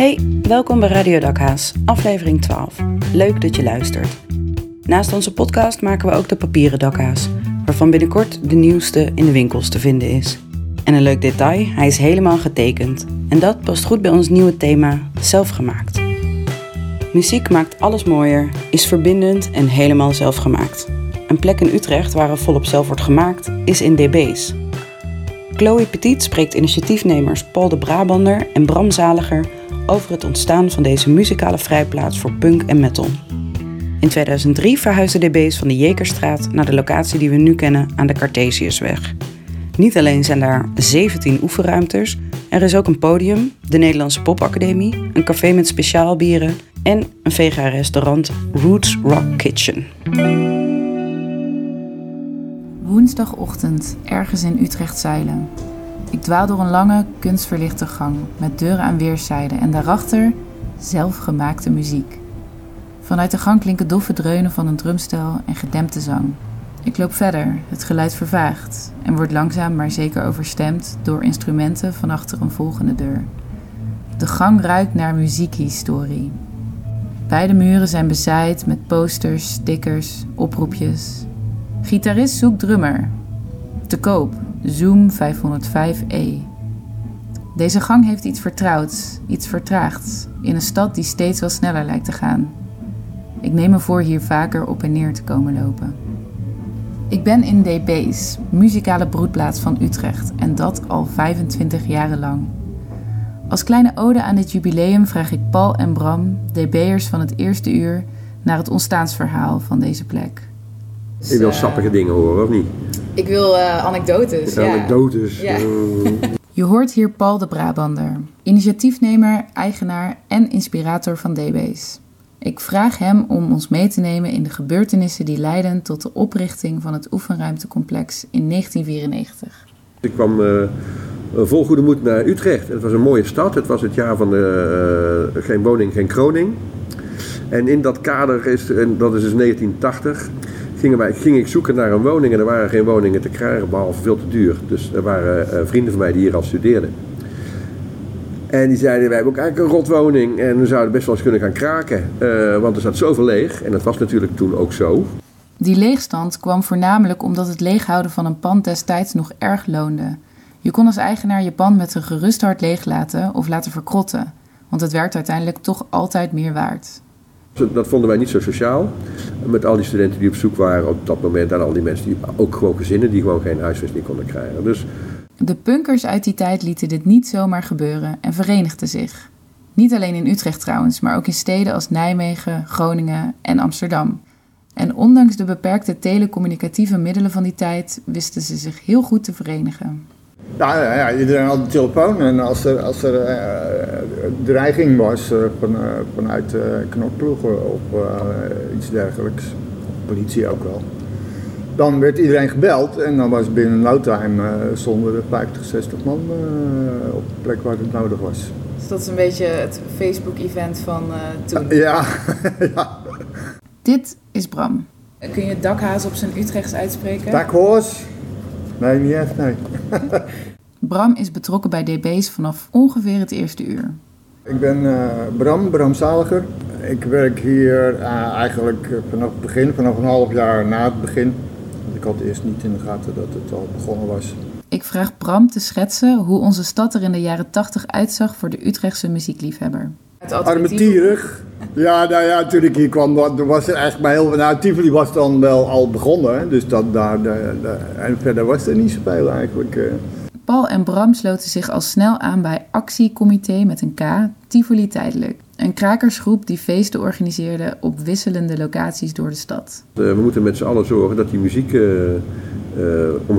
Hey, welkom bij Radio Dakhaas, aflevering 12. Leuk dat je luistert. Naast onze podcast maken we ook de papieren dakhaas, waarvan binnenkort de nieuwste in de winkels te vinden is. En een leuk detail, hij is helemaal getekend. En dat past goed bij ons nieuwe thema, zelfgemaakt. Muziek maakt alles mooier, is verbindend en helemaal zelfgemaakt. Een plek in Utrecht waar er volop zelf wordt gemaakt, is in DB's. Chloe Petit spreekt initiatiefnemers Paul de Brabander en Bram Zaliger over het ontstaan van deze muzikale vrijplaats voor punk en metal. In 2003 verhuisden DB's van de Jekerstraat naar de locatie die we nu kennen aan de Cartesiusweg. Niet alleen zijn daar 17 oefenruimtes, er is ook een podium, de Nederlandse Popacademie, een café met speciaalbieren en een vega-restaurant Roots Rock Kitchen. Woensdagochtend, ergens in Utrecht-Zeilen. Ik dwaal door een lange, kunstverlichte gang met deuren aan weerszijden en daarachter zelfgemaakte muziek. Vanuit de gang klinken doffe dreunen van een drumstel en gedempte zang. Ik loop verder, het geluid vervaagt en wordt langzaam maar zeker overstemd door instrumenten van achter een volgende deur. De gang ruikt naar muziekhistorie. Beide muren zijn bezaaid met posters, stickers, oproepjes. Gitarist zoekt drummer. Te koop, Zoom 505e. Deze gang heeft iets vertrouwds, iets vertraagds, in een stad die steeds wel sneller lijkt te gaan. Ik neem me voor hier vaker op en neer te komen lopen. Ik ben in DB's, muzikale broedplaats van Utrecht, en dat al 25 jaren lang. Als kleine ode aan dit jubileum vraag ik Paul en Bram, DB'ers van het eerste uur, naar het ontstaansverhaal van deze plek. Je wil sappige dingen horen, of niet? Ik wil uh, anekdotes. Ja. Anekdotes. Ja. Mm. Je hoort hier Paul de Brabander, initiatiefnemer, eigenaar en inspirator van DB's. Ik vraag hem om ons mee te nemen in de gebeurtenissen die leidden tot de oprichting van het oefenruimtecomplex in 1994. Ik kwam uh, vol goede moed naar Utrecht. Het was een mooie stad. Het was het jaar van de, uh, geen woning, geen kroning. En in dat kader is, en dat is dus 1980, gingen wij, ging ik zoeken naar een woning en er waren geen woningen te krijgen, behalve veel te duur. Dus er waren uh, vrienden van mij die hier al studeerden. En die zeiden, wij hebben ook eigenlijk een rotwoning en we zouden best wel eens kunnen gaan kraken. Uh, want er zat zoveel leeg en dat was natuurlijk toen ook zo. Die leegstand kwam voornamelijk omdat het leeghouden van een pand destijds nog erg loonde. Je kon als eigenaar je pand met een gerust hart leeglaten of laten verkrotten, want het werd uiteindelijk toch altijd meer waard. Dat vonden wij niet zo sociaal. Met al die studenten die op zoek waren op dat moment en al die mensen die ook gewoon gezinnen die gewoon geen huisvesting konden krijgen. Dus... De punkers uit die tijd lieten dit niet zomaar gebeuren en verenigden zich. Niet alleen in Utrecht trouwens, maar ook in steden als Nijmegen, Groningen en Amsterdam. En ondanks de beperkte telecommunicatieve middelen van die tijd wisten ze zich heel goed te verenigen. Ja, ja, ja, iedereen had een telefoon en als er, als er uh, dreiging was uh, van, uh, vanuit knokploegen of iets dergelijks, politie ook wel, dan werd iedereen gebeld en dan was binnen no time zonder de 50, 60 man op de plek waar het nodig was. Dus dat is een beetje het Facebook-event van toen? ja, ja. Dit is Bram. Kun je dakhaas op zijn Utrechts uitspreken? Dakhoos? Nee, niet echt, nee. Bram is betrokken bij DB's vanaf ongeveer het eerste uur. Ik ben uh, Bram, Bram Zaliger. Ik werk hier uh, eigenlijk vanaf het begin, vanaf een half jaar na het begin. Want ik had eerst niet in de gaten dat het al begonnen was. Ik vraag Bram te schetsen hoe onze stad er in de jaren 80 uitzag voor de Utrechtse muziekliefhebber. Armetierig. Ja, nou ja, toen ik hier kwam, was er eigenlijk bij heel Nou, Tivoli was dan wel al begonnen, dus dat, daar, daar, en verder was er niet zoveel eigenlijk. uh. Paul en Bram sloten zich al snel aan bij Actiecomité met een K, Tivoli Tijdelijk. Een krakersgroep die feesten organiseerde op wisselende locaties door de stad. Uh, we moeten met z'n allen zorgen dat die muziekomgeving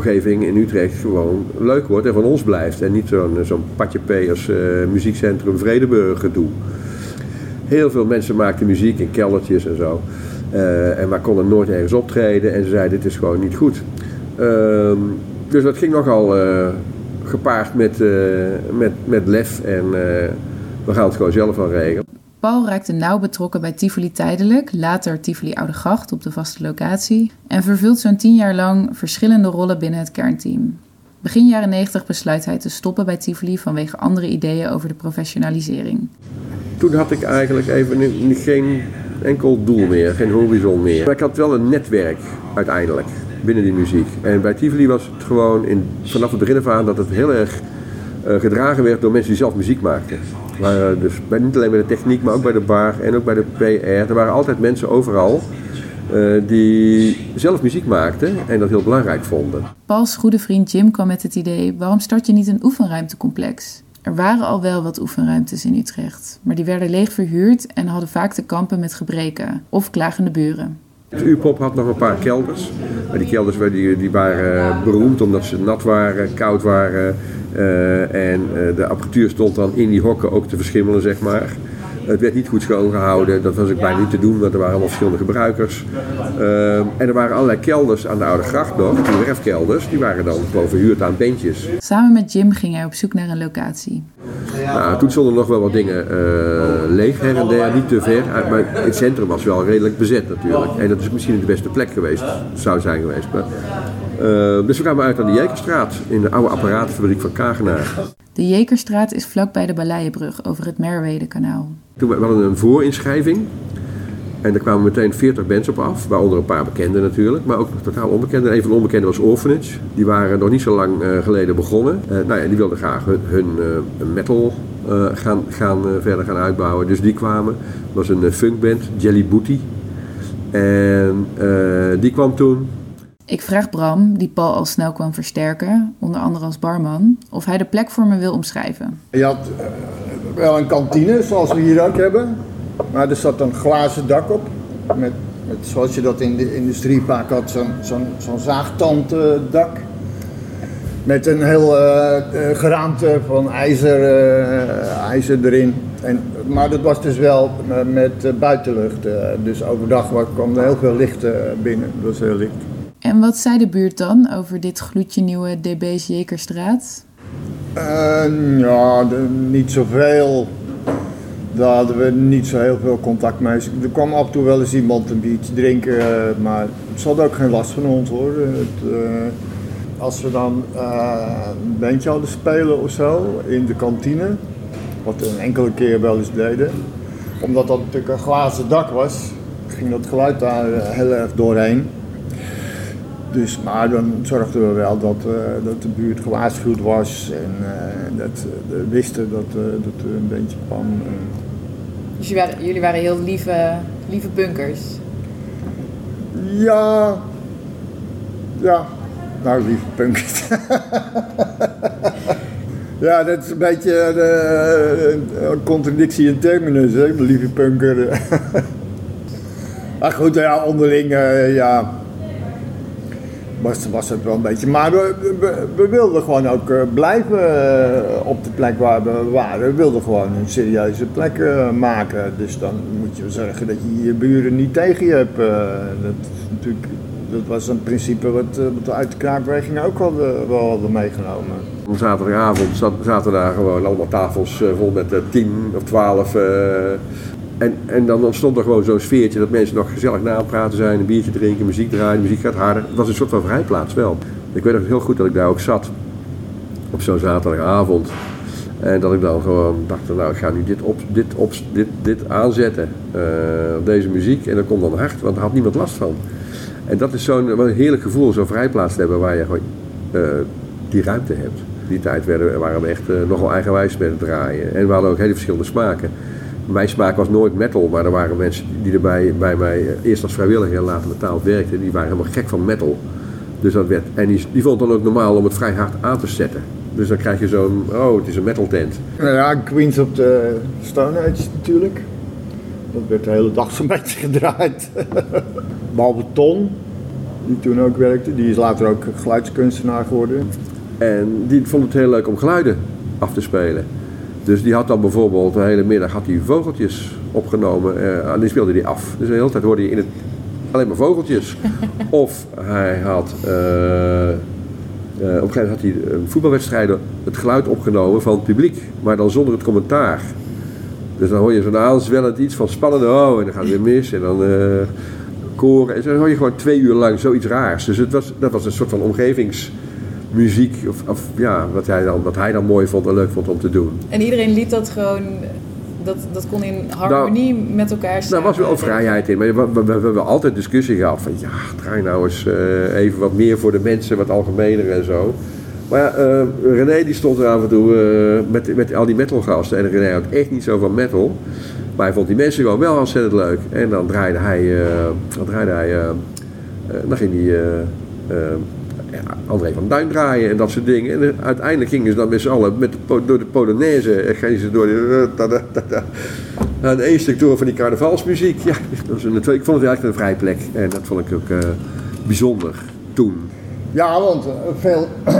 uh, in Utrecht gewoon leuk wordt en van ons blijft. En niet zo'n zo'n patje als muziekcentrum Vredeburg gedoe. Heel veel mensen maakten muziek in keldertjes en zo. En maar konden nooit ergens optreden. En ze zeiden, dit is gewoon niet goed. Uh, dus dat ging nogal gepaard met, met, met lef. En we gaan het gewoon zelf wel regelen. Paul raakte nauw betrokken bij Tivoli Tijdelijk, later Tivoli Oude Gracht op de vaste locatie. En vervult zo'n tien jaar lang verschillende rollen binnen het kernteam. Begin jaren 90 besluit hij te stoppen bij Tivoli vanwege andere ideeën over de professionalisering. toen had ik eigenlijk even geen enkel doel meer, geen horizon meer. Maar ik had wel een netwerk uiteindelijk binnen die muziek. En bij Tivoli was het gewoon in, vanaf het begin af aan dat het heel erg eh, gedragen werd door mensen die zelf muziek maakten. Waren dus bij, niet alleen bij de techniek, maar ook bij de bar en ook bij de PR. Er waren altijd mensen overal eh, die zelf muziek maakten en dat heel belangrijk vonden. Pauls goede vriend Jim kwam met het idee: waarom start je niet een oefenruimtecomplex? Er waren al wel wat oefenruimtes in Utrecht, maar die werden leeg verhuurd en hadden vaak te kampen met gebreken of klagende buren. De U-pop had nog een paar kelders. Maar die kelders waren- die, die waren eh, beroemd omdat ze nat waren, koud waren. Eh, en eh, de apparatuur stond dan in die hokken ook te verschimmelen, zeg maar. Het werd niet goed schoongehouden, dat was ook bijna niet te doen, want er waren allemaal verschillende gebruikers. Eh, en er waren allerlei kelders aan de Oude Gracht nog, die werfkelders, die waren dan gewoon verhuurd aan bandjes. Samen met Jim ging hij op zoek naar een locatie. Nou, toen stonden nog wel wat dingen eh, leeg her en der, niet te ver. Maar het centrum was wel redelijk bezet natuurlijk. En dat is misschien de beste plek geweest, zou zijn geweest. Maar, dus we kwamen uit aan de Jekerstraat, in de oude apparatenfabriek van Kagenaar. De Jekerstraat is vlakbij de Baleienbrug over het Merwedekanaal. Toen we we hadden een voorinschrijving. En daar kwamen meteen 40 bands op af, waaronder een paar bekenden natuurlijk, maar ook totaal onbekenden. Een van de onbekenden was Orphanage. Die waren nog niet zo lang eh, geleden begonnen. Eh, nou ja, die wilden graag hun, hun eh, metal eh, gaan, gaan, eh, verder gaan uitbouwen. Dus die kwamen. Het was een eh, funkband, Jelly Booty. En eh, die kwam toen. Ik vraag Bram, die Paul al snel kwam versterken, onder andere als barman, of hij de plek voor me wil omschrijven. Je had eh, wel een kantine, zoals we hier ook hebben. Maar er zat een glazen dak op. Met, met zoals je dat in de industriepark had, zo'n zo'n zo'n zaagtanddak. Met een heel eh, eh, geraamte van ijzer, ijzer erin. En, maar dat was dus wel met, buitenlucht. dus overdag wa- kwam er heel veel licht binnen. Dat was heel licht. En wat zei de buurt dan over dit gloedje nieuwe DB's Jekerstraat? Eh, ja, niet zoveel. Daar hadden we niet zo heel veel contact mee. Er kwam af en toe wel eens iemand een biertje drinken, eh, maar ze hadden ook geen last van ons hoor. Het, eh, als we dan een bandje hadden spelen of zo in de kantine, wat we een enkele keer wel eens deden, omdat dat natuurlijk een glazen dak was, ging dat geluid daar heel erg doorheen. Dus, maar dan zorgden we wel dat, eh, dat de buurt gewaarschuwd was en eh, dat we wisten dat, eh, dat er een beetje kwam. Dus jullie waren, jullie waren heel lieve, lieve bunkers. ja, ja, nou lieve punk. ja, dat is een beetje een contradictie in terminus, hè, lieve punker. maar goed, ja, onderling, ja, was, was het wel een beetje. Maar we, we, wilden gewoon ook eh, blijven eh, op de plek waar we waren. We wilden gewoon een serieuze plek eh, maken. Dus dan moet je zorgen dat je je buren niet tegen je hebt. dat, natuurlijk, dat was een principe wat, we uit de kraakweging ook wel hadden meegenomen. Op zaterdagavond zat- zaten daar gewoon allemaal tafels vol met tien of twaalf. En, en dan ontstond er gewoon zo'n sfeertje dat mensen nog gezellig na aan praten zijn, een biertje drinken, muziek draaien, muziek gaat harder. Het was een soort van vrijplaats wel. Ik weet nog heel goed dat ik daar ook zat op zo'n zaterdagavond. En dat ik dan gewoon dacht, nou ik ga nu dit, op, dit, op, dit, dit aanzetten, eh, deze muziek. En dat komt dan hard, want daar had niemand last van. En dat is zo'n heerlijk gevoel, zo'n vrijplaats te hebben waar je gewoon eh, die ruimte hebt. Die tijd werden, waren we echt eh, nogal eigenwijs met het draaien. En we hadden ook hele verschillende smaken. Mijn smaak was nooit metal, maar er waren mensen die erbij bij mij eh, eerst als vrijwilliger en later betaald werkten. Die waren helemaal gek van metal. Dus dat werd, en die, die vond het dan ook normaal om het vrij hard aan te zetten. Dus dan krijg je zo'n, oh het is een metal tent. Nou ja, Queens op de Stone Age natuurlijk. Dat werd de hele dag zo'n beetje gedraaid. Behalve Ton, die toen ook werkte. Die is later ook geluidskunstenaar geworden. En die vond het heel leuk om geluiden af te spelen. Dus die had dan bijvoorbeeld de hele middag had hij vogeltjes opgenomen eh, en die speelde die af. Dus de hele tijd hoorde je in het alleen maar vogeltjes. of hij had, eh, eh, op een gegeven moment had hij een voetbalwedstrijden het geluid opgenomen van het publiek, maar dan zonder het commentaar. Dus dan hoor je zo'n aanzwellend iets van spannende, oh en dan gaat het weer mis en dan koren. En zo hoor je gewoon twee uur lang zoiets raars. Dus het was, dat was een soort van omgevingsmuziek, of, of ja, wat hij, dan, wat hij dan mooi vond en leuk vond om te doen. En iedereen liet dat gewoon Dat, dat kon in harmonie met elkaar staan. Daar was wel vrijheid in. Maar we, we, we hebben altijd discussie gehad van ja, draai nou eens eh, even wat meer voor de mensen, wat algemener en zo. Maar ja, eh, René die stond er af en toe eh, met, met al die metalgasten. En René had echt niet zo van metal. Maar hij vond die mensen gewoon wel ontzettend leuk. En dan draaide hij, dan draaide hij, dan ging hij André van Duin draaien en dat soort dingen. En eh, uiteindelijk gingen ze dan met z'n allen met de, door de Polonaise. En gingen ze door de... eh, da, da, da, da. Aan één stuk door van die carnavalsmuziek. Ja, dat was een, ik vond het eigenlijk een vrij plek. En dat vond ik ook eh, bijzonder toen. Ja, want eh, veel,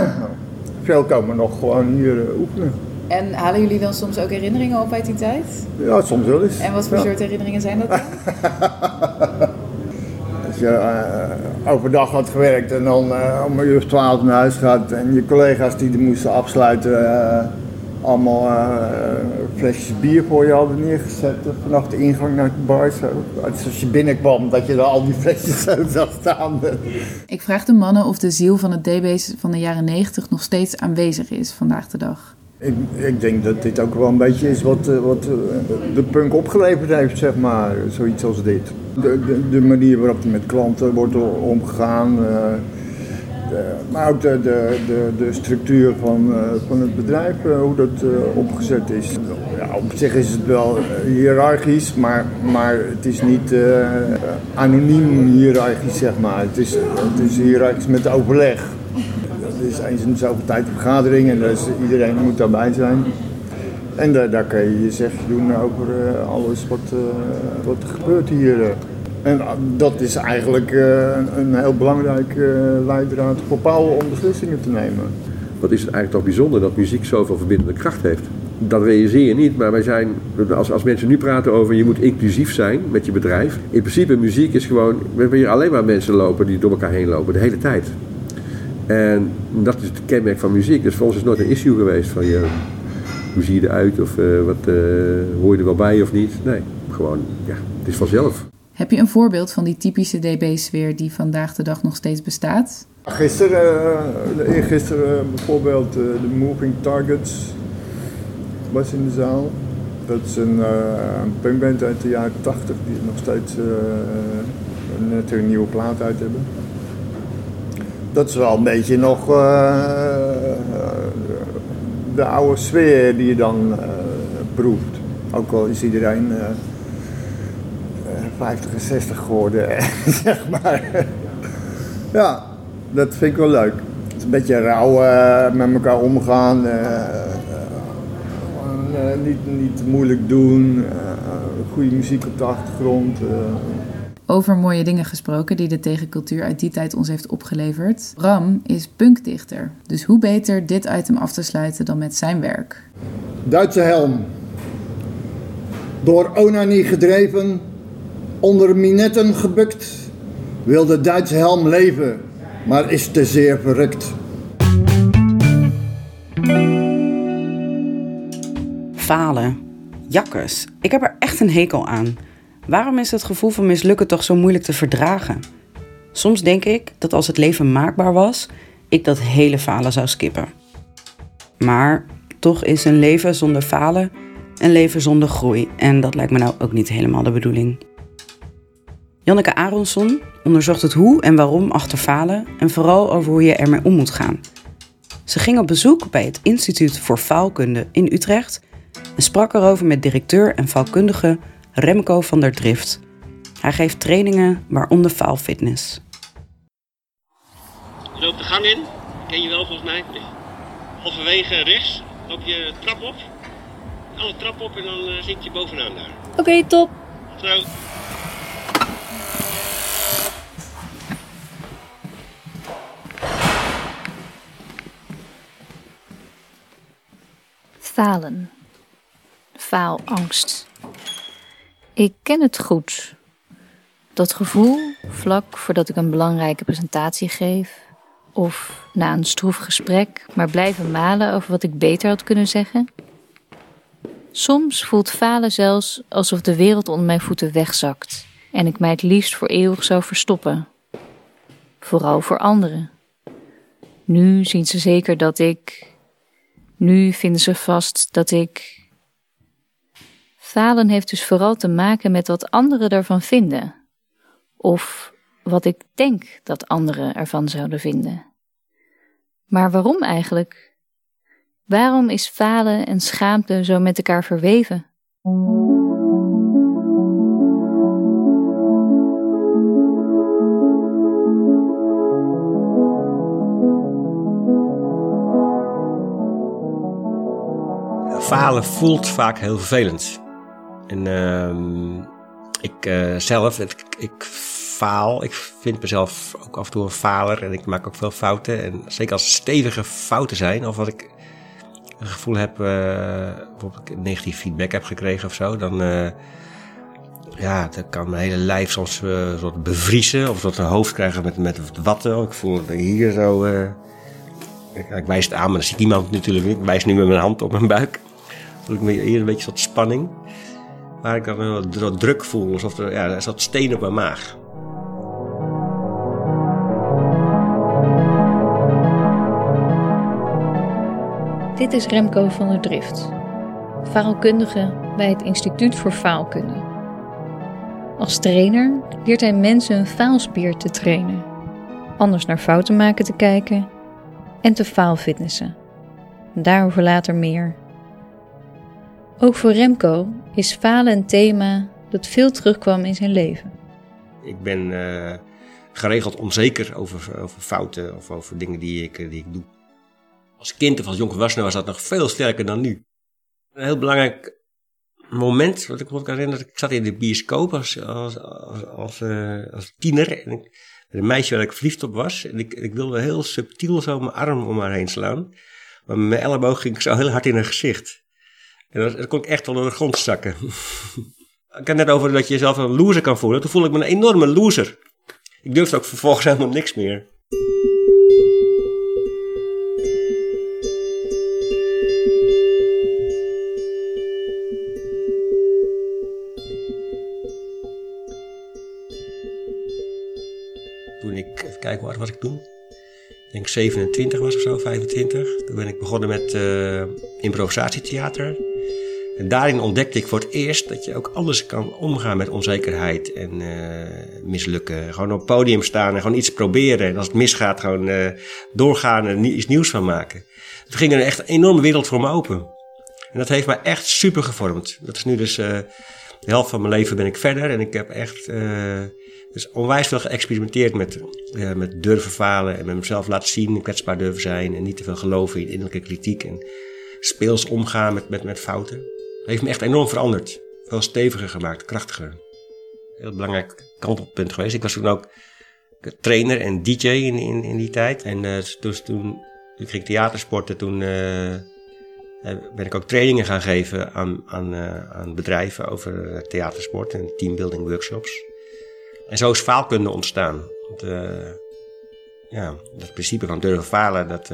veel komen nog gewoon hier eh, oefenen. En halen jullie dan soms ook herinneringen op uit die tijd? Ja, soms wel eens. En wat voor Ja. soort herinneringen zijn dat dan? Je eh, overdag had gewerkt en dan eh, om een uur of twaalf naar huis gaat en je collega's die er moesten afsluiten eh, allemaal eh, flesjes bier voor je hadden neergezet eh, vanaf de ingang naar de bar. Zo. Dus als je binnenkwam dat je er al die flesjes zo zag staan. Ik vraag de mannen of de ziel van het DB's van de jaren 90 nog steeds aanwezig is vandaag de dag. Ik, ik denk dat dit ook wel een beetje is wat, eh, wat eh, de punk opgeleverd heeft, zeg maar. Zoiets als dit. De, de, manier waarop er met klanten wordt omgegaan. eh, de- maar ook de, de, de, structuur van, eh, van het bedrijf, eh, hoe dat opgezet is. Ja, op zich is het wel hiërarchisch, maar, maar het is niet anoniem hiërarchisch, zeg maar. Het is, het is hiërarchisch met overleg. Dat is eens in zoveel tijd een vergadering en dus iedereen moet daarbij zijn. En daar, kan je je zegje doen over eh, alles wat, eh, wat er gebeurt hier. En ah, dat is eigenlijk eh, een, heel belangrijk leidraad voor Paul om beslissingen te nemen. Wat is het eigenlijk toch bijzonder dat muziek zoveel verbindende kracht heeft. Dat realiseer je niet, maar wij zijn, als, als mensen nu praten over je moet inclusief zijn met je bedrijf. In principe, muziek is gewoon, we hebben hier alleen maar mensen lopen die door elkaar heen lopen, de hele tijd. En dat is het kenmerk van muziek. Dus voor ons is nooit een issue geweest van je, hoe zie je eruit of eh, wat, eh, hoor je er wel bij of niet. Nee, gewoon, ja, het is vanzelf. Heb je een voorbeeld van die typische DB-sfeer die vandaag de dag nog steeds bestaat? Gisteren, uh, eergisteren uh, bijvoorbeeld uh, de Moving Targets was in de zaal. Dat is een, uh, een punkband uit de jaren 80 die nog steeds uh, net een nieuwe plaat uit hebben. Dat is wel een beetje nog uh, de oude sfeer die je dan proeft. Ook al is iedereen uh, 50 en 60 geworden, zeg maar. ja, dat vind ik wel leuk. Het is een beetje rauw met elkaar omgaan. Niet, niet moeilijk doen. goede muziek op de achtergrond. Over mooie dingen gesproken die de tegencultuur uit die tijd ons heeft opgeleverd. Bram is punkdichter. Dus hoe beter dit item af te sluiten dan met zijn werk? Duitse helm. Door Onanie gedreven, onder minetten gebukt, wil de Duitse helm leven, maar is te zeer verrukt. Falen. Jakkes. Ik heb er echt een hekel aan. Waarom is het gevoel van mislukken toch zo moeilijk te verdragen? Soms denk ik dat als het leven maakbaar was, ik dat hele falen zou skippen. Maar toch is een leven zonder falen een leven zonder groei. En dat lijkt me nou ook niet helemaal de bedoeling. Janneke Aronson onderzocht het hoe en waarom achter falen en vooral over hoe je ermee om moet gaan. Ze ging op bezoek bij het Instituut voor Faalkunde in Utrecht en sprak erover met directeur en faalkundige Remco van der Drift. Hij geeft trainingen, waaronder faalfitness. Je loopt de gang in, ken je wel volgens mij. Halverwege rechts loop je de trap op. Alle trap op en dan uh, zit je bovenaan daar. Oké, okay, top. Zo. Falen. Faalangst. Ik ken het goed. Dat gevoel vlak voordat ik een belangrijke presentatie geef, of na een stroef gesprek, maar blijven malen over wat ik beter had kunnen zeggen. Soms voelt falen zelfs alsof de wereld onder mijn voeten wegzakt en ik mij het liefst voor eeuwig zou verstoppen. Vooral voor anderen. Nu zien ze zeker dat ik. Nu vinden ze vast dat ik Falen heeft dus vooral te maken met wat anderen ervan vinden. Of wat ik denk dat anderen ervan zouden vinden. Maar waarom eigenlijk? Waarom is falen en schaamte zo met elkaar verweven? Falen voelt vaak heel vervelend. En ehm, ik uh, zelf, ik, faal. Ik vind mezelf ook af en toe een faler en ik maak ook veel fouten. En zeker als stevige fouten zijn, of wat ik een gevoel heb, uh, bijvoorbeeld ik negatief feedback heb gekregen of zo, dan, uh, ja, dan kan mijn hele lijf soms uh, soort bevriezen of tot een hoofd krijgen met, met watten. Ik voel het hier zo. Ik, wijs het aan, maar dan ziet iemand natuurlijk. Ik wijs nu met mijn hand op mijn buik. Voel ik hier een beetje soort spanning. Waar ik dan een druk voel, alsof er, ja, er zat steen op mijn maag. Dit is Remco van der Drift, faalkundige bij het Instituut voor Faalkunde. Als trainer leert hij mensen een faalspier te trainen, anders naar fouten maken te kijken en te faalfitnessen. Daarover later meer. Ook voor Remco is falen een thema dat veel terugkwam in zijn leven. Ik ben uh, geregeld onzeker over, over fouten of over dingen die ik, die ik doe. Als kind of als jongvolwassene was dat nog veel sterker dan nu. Een heel belangrijk moment, wat ik me kan herinneren, ik zat in de bioscoop als, als, als, als tiener. En een meisje waar ik verliefd op was. En ik, ik wilde heel subtiel zo mijn arm om haar heen slaan. Maar met mijn elleboog ging ik zo heel hard in haar gezicht. En dat, kon ik echt wel de grond zakken. ik had net over dat je jezelf een loser kan voelen. Toen voelde ik me een enorme loser. Ik durfde ook vervolgens helemaal niks meer. Toen ik, even kijken wat was ik toen? Ik denk 27 was of zo, 25. Toen ben ik begonnen met uh, improvisatietheater. En daarin ontdekte ik voor het eerst dat je ook anders kan omgaan met onzekerheid en uh, mislukken. Gewoon op het podium staan en gewoon iets proberen. En als het misgaat, gewoon uh, doorgaan en iets nieuws van maken. Toen ging er echt een enorme wereld voor me open. En dat heeft mij echt super gevormd. Dat is nu dus uh, de helft van mijn leven ben ik verder. En ik heb echt dus onwijs veel geëxperimenteerd met, met durven falen en met mezelf laten zien, kwetsbaar durven zijn en niet te veel geloven in innerlijke kritiek en speels omgaan met, met fouten. Heeft me echt enorm veranderd. Veel steviger gemaakt, krachtiger. Heel belangrijk kantelpunt geweest. Ik was toen ook trainer en DJ in, in, in die tijd. En uh, dus toen, toen ging ik theatersporten, toen uh, ben ik ook trainingen gaan geven aan, aan, aan bedrijven over theatersport en teambuilding workshops. En zo is faalkunde ontstaan. Ja, dat principe van durven falen, dat,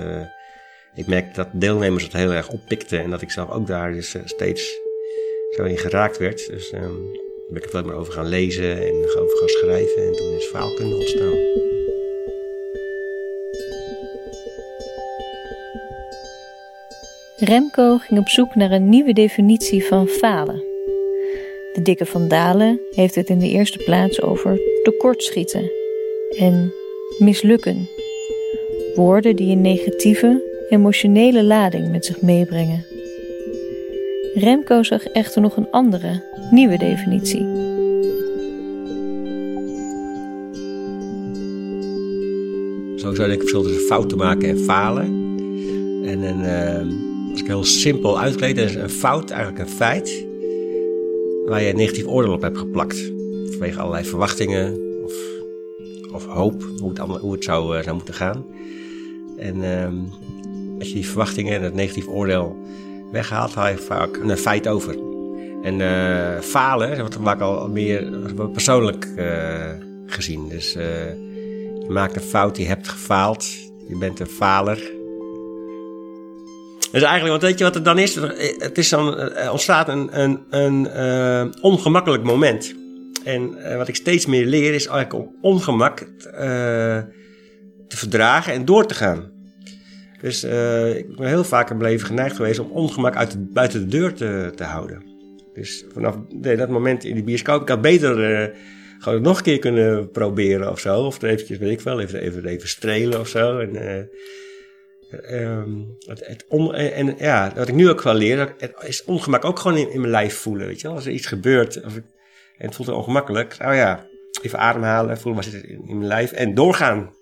ik merkte dat deelnemers het heel erg oppikten en dat ik zelf ook daar dus uh, steeds zo in geraakt werd. Dus um, ben ik er veel meer over gaan lezen en over gaan schrijven en toen is faalkunde ontstaan. Remco ging op zoek naar een nieuwe definitie van falen. De dikke Van Dalen heeft het in de eerste plaats over tekortschieten en mislukken. Woorden die een negatieve, emotionele lading met zich meebrengen. Remco zag echter nog een andere, nieuwe definitie. Sowieso denk ik verschil tussen fouten maken en falen. En een, uh, als ik heel simpel uitkleed, is een fout eigenlijk een feit waar je een negatief oordeel op hebt geplakt. Vanwege allerlei verwachtingen of, of hoop, hoe het, allemaal, zou, uh, zou moeten gaan. En uh, als je die verwachtingen en het negatief oordeel weghaalt, haal je vaak een feit over. En uh, falen, dat wordt vaak al meer persoonlijk uh, gezien. Dus je maakt een fout, je hebt gefaald, je bent een faler. Dus eigenlijk, want weet je wat het dan is? Het is dan, er ontstaat een, een, een ongemakkelijk moment. En wat ik steeds meer leer is eigenlijk om ongemak te verdragen en door te gaan. Dus ik ben heel vaak in leven geneigd geweest om ongemak uit de, buiten de deur te, te houden. Dus vanaf dat moment in die bioscoop, ik had beter uh, gewoon nog een keer kunnen proberen of zo. Of eventjes, weet ik wel, even, even, even strelen of zo. En, uh, um, het, en ja, wat ik nu ook wel leer, is ongemak ook gewoon in, in mijn lijf voelen. Weet je? Als er iets gebeurt of en het voelt ongemakkelijk, oh ja, even ademhalen, voelen waar zit het in, in mijn lijf en doorgaan.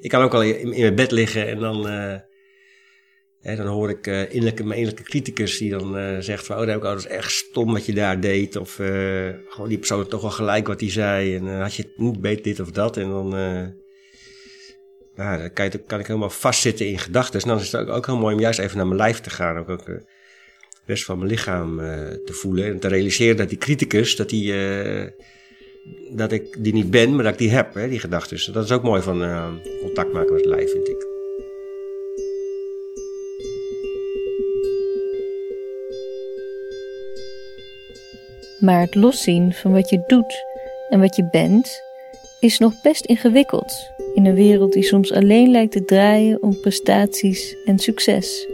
Ik kan ook al in, mijn bed liggen en dan... Uh, Hè, dan hoor ik uh, innerlijke, mijn innerlijke criticus die dan uh, zegt van... oh, dat, dat is echt stom wat je daar deed. Of gewoon die persoon toch wel gelijk wat hij zei. En had je het niet beter dit of dat. En dan, nou, dan kan, kan, ik helemaal vastzitten in gedachten. En dan is het ook, ook, heel mooi om juist even naar mijn lijf te gaan. Ook, ook rest van mijn lichaam te voelen. En te realiseren dat die criticus, dat, die, dat ik die niet ben, maar dat ik die heb, hè, die gedachten. Dat is ook mooi van contact maken met het lijf, vind ik. Maar het loszien van wat je doet en wat je bent is nog best ingewikkeld in een wereld die soms alleen lijkt te draaien om prestaties en succes.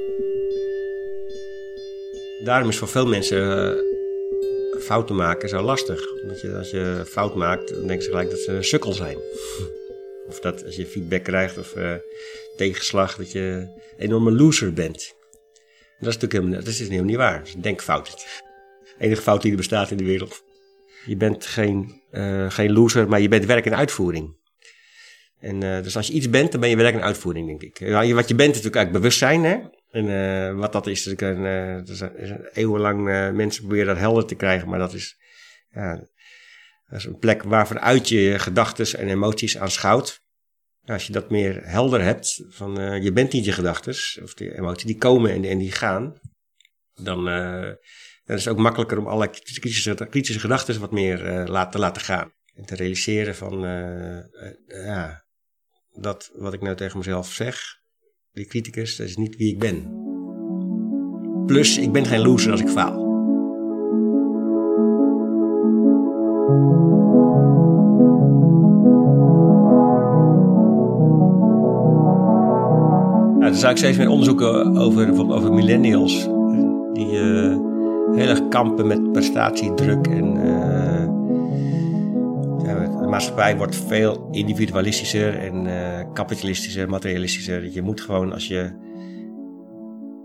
Daarom is voor veel mensen uh, fouten maken zo lastig. Omdat je, als je fout maakt, dan denken ze gelijk dat ze een sukkel zijn. of dat als je feedback krijgt of uh, tegenslag, dat je een enorme loser bent. dat is natuurlijk helemaal, dat is helemaal niet waar. Dat is een denkfout enige fout die er bestaat in de wereld. Je bent geen, uh, geen loser, maar je bent werk en uitvoering. En uh, dus als je iets bent, dan ben je werk en uitvoering, denk ik. Wat je bent is natuurlijk eigenlijk bewustzijn, hè. En uh, wat dat is, een, uh, is een eeuwenlang mensen proberen dat helder te krijgen, maar dat is, dat is een plek waarvanuit je je gedachten en emoties aanschouwt. als je dat meer helder hebt, van je bent niet je gedachten of de emoties, die komen en, die gaan, dan dan is het ook makkelijker om alle kritische, kritische gedachten wat meer te laten gaan. En te realiseren van, ja, dat wat ik nou tegen mezelf zeg, die criticus, dat is niet wie ik ben. Plus, ik ben geen loser als ik faal. Er zijn steeds meer onderzoeken over, over millennials. Die heel erg kampen met prestatiedruk. En de maatschappij wordt veel individualistischer en uh, kapitalistischer, materialistischer. Je moet gewoon als je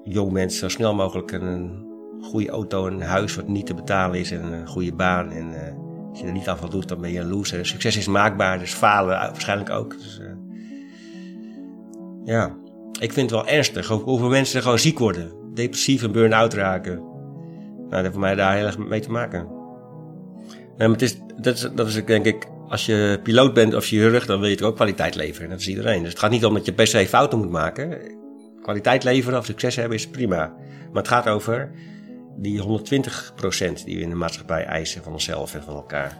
jong bent zo snel mogelijk een goede auto, een huis wat niet te betalen is en een goede baan. En uh, als je er niet aan voldoet, dan ben je een loser. Succes is maakbaar, dus falen waarschijnlijk ook. Dus, ja, ik vind het wel ernstig hoeveel mensen gewoon ziek worden. Depressief en burn-out raken. Nou, dat heeft voor mij daar heel erg mee te maken. Maar het is, dat, is, dat is denk ik, als je piloot bent of chirurg, dan wil je toch ook kwaliteit leveren. Dat is iedereen. Dus het gaat niet om dat je per se fouten moet maken. Kwaliteit leveren of succes hebben is prima. Maar het gaat over die 120% die we in de maatschappij eisen van onszelf en van elkaar.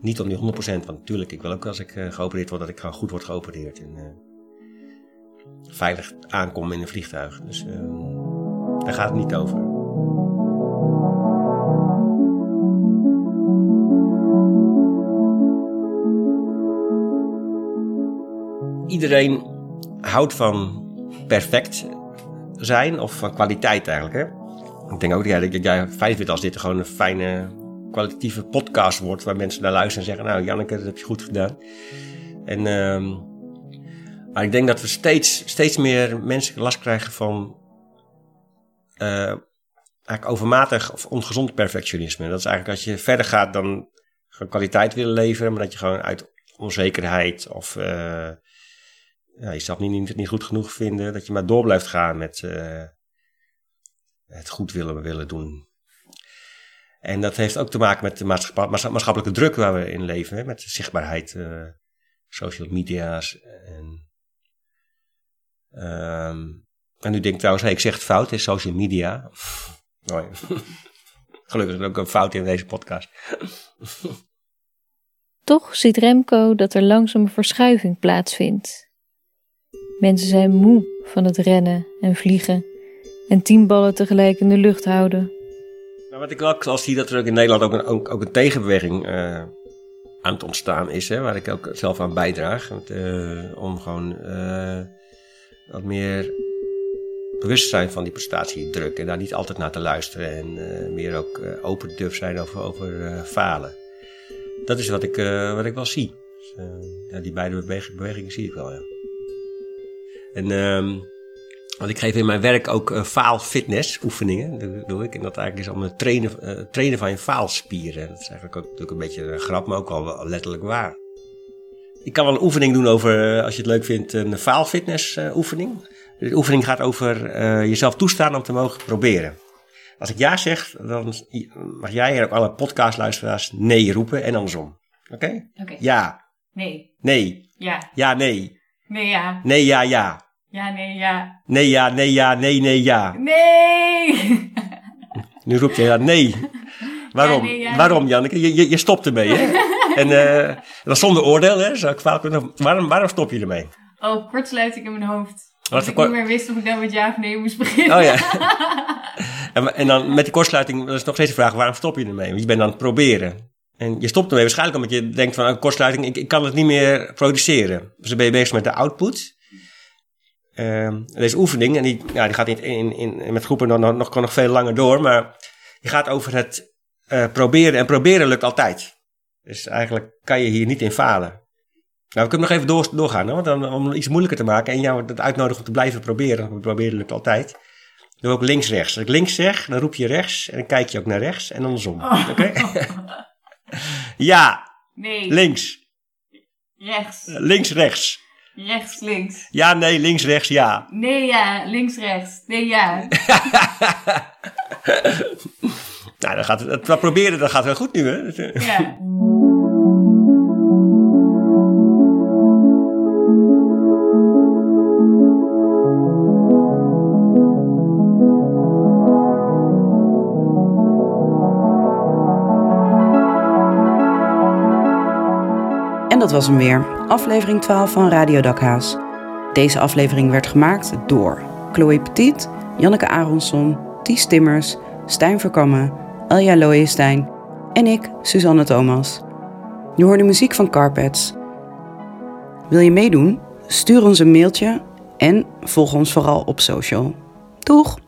Niet om die 100%, want natuurlijk, ik wil ook als ik uh, geopereerd word, dat ik goed word geopereerd. En uh, veilig aankom in een vliegtuig. Dus uh, daar gaat het niet over. Iedereen houdt van perfect zijn of van kwaliteit eigenlijk. Hè? Ik denk ook dat jij fijn vindt als dit gewoon een fijne kwalitatieve podcast wordt waar mensen naar luisteren en zeggen: Nou, Janneke, dat heb je goed gedaan. En, uh, maar ik denk dat we steeds, steeds meer mensen last krijgen van uh, eigenlijk overmatig of ongezond perfectionisme. Dat is eigenlijk als je verder gaat dan gewoon kwaliteit willen leveren, maar dat je gewoon uit onzekerheid of uh, ja, jezelf niet, niet, niet goed genoeg vinden, dat je maar door blijft gaan met uh, het goed willen, willen doen. En dat heeft ook te maken met de maatschappelijke druk waar we in leven, hè, met zichtbaarheid, uh, social media's. En, um, en nu denk ik trouwens, hey, ik zeg het fout, is social media. Oh, Gelukkig is ook een fout in deze podcast. Toch ziet Remco dat er langzaam verschuiving plaatsvindt. Mensen zijn moe van het rennen en vliegen en tien ballen tegelijk in de lucht houden. Nou, wat ik wel zie dat er ook in Nederland ook een, ook, een tegenbeweging uh, aan het ontstaan is, hè, waar ik ook zelf aan bijdraag. uh, om gewoon uh, wat meer bewustzijn van die prestatiedruk en daar niet altijd naar te luisteren en eh, meer ook eh, open durf zijn over, over eh, falen. Dat is wat ik, eh, wat ik wel zie. Dus, eh, ja, die beide bewegingen, bewegingen zie ik wel, ja. En ehm, want ik geef in mijn werk ook uh, faalfitness oefeningen, dat doe ik. En dat eigenlijk is om het trainen, eh, trainen van je faalspieren. Dat is eigenlijk ook natuurlijk een beetje een grap, maar ook wel wel letterlijk waar. Ik kan wel een oefening doen over, eh, als je het leuk vindt, een faalfitness eh, oefening. De oefening gaat over eh, jezelf toestaan om te mogen proberen. Als ik ja zeg, dan mag jij en ook alle podcastluisteraars nee roepen en andersom. Oké? Oké. Ja, Nee. nee, Ja. ja, nee, Nee, ja. nee, ja, ja. Ja, nee, ja. Nee, ja, nee, ja, nee, nee, ja. Nee! Nu roep je ja, nee. Waarom? Ja, nee, ja. Waarom, Janneke? Je, je, je stopt ermee, hè? en eh, dat is zonder oordeel, hè? Zou ik fout kunnen- Waarom, waarom stop je ermee? Oh, kortsluiting in mijn hoofd. Dat voor ik niet meer wist of ik nou met ja of nee moest beginnen. Oh ja. en, en dan met die kortsluiting, dat is nog steeds de vraag, waarom stop je ermee? Want je bent aan het proberen. En je stopt ermee waarschijnlijk omdat je denkt van, oh, kortsluiting, ik, ik kan het niet meer produceren. Dus dan ben je bezig met de output. Ehm, deze oefening, en die, ja, die gaat in, in, in, met groepen nog, nog, nog, nog veel langer door, maar die gaat over het eh, proberen. En proberen lukt altijd. Dus eigenlijk kan je hier niet in falen. Nou, we kunnen nog even door, doorgaan, hè? want dan, om het iets moeilijker te maken en jou het uitnodigen om te blijven proberen. Want proberen lukt altijd. Doen we ook links-rechts. Als ik links zeg, dan roep je rechts en dan kijk je ook naar rechts en andersom. Oké? ja, Nee. links, rechts. links-rechts. Rechts, links. Ja, nee, links-rechts, ja. Nee, ja. Links, rechts. Nee, ja. Nou, dan gaat het, het proberen dat gaat wel goed nu, hè? Ja. was hem weer, aflevering 12 van Radio Dakhaas. Deze aflevering werd gemaakt door Chloe Petit, Janneke Aronson, Ties Timmers, Stijn Verkammen, Elja Looijenstein en ik, Suzanne Thomas. Je hoort de muziek van Carpets. Wil je meedoen? Stuur ons een mailtje en volg ons vooral op social. Doeg!